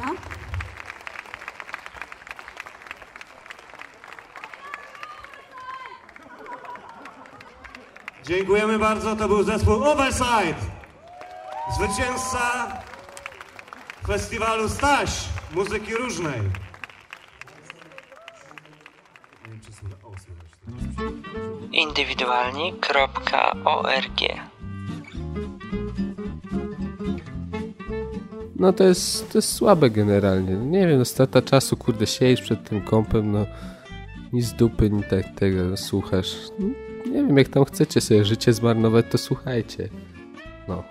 bardzo. Dziękujemy bardzo, to był zespół Overside. Zwycięzca festiwalu Staś muzyki różnej. indywidualni.org No to jest, to jest słabe generalnie. Nie wiem, no strata czasu, kurde, siedzisz przed tym kompem, no nic dupy, ni tak tego słuchasz. Nie wiem, jak tam chcecie sobie życie zmarnować, to słuchajcie. No.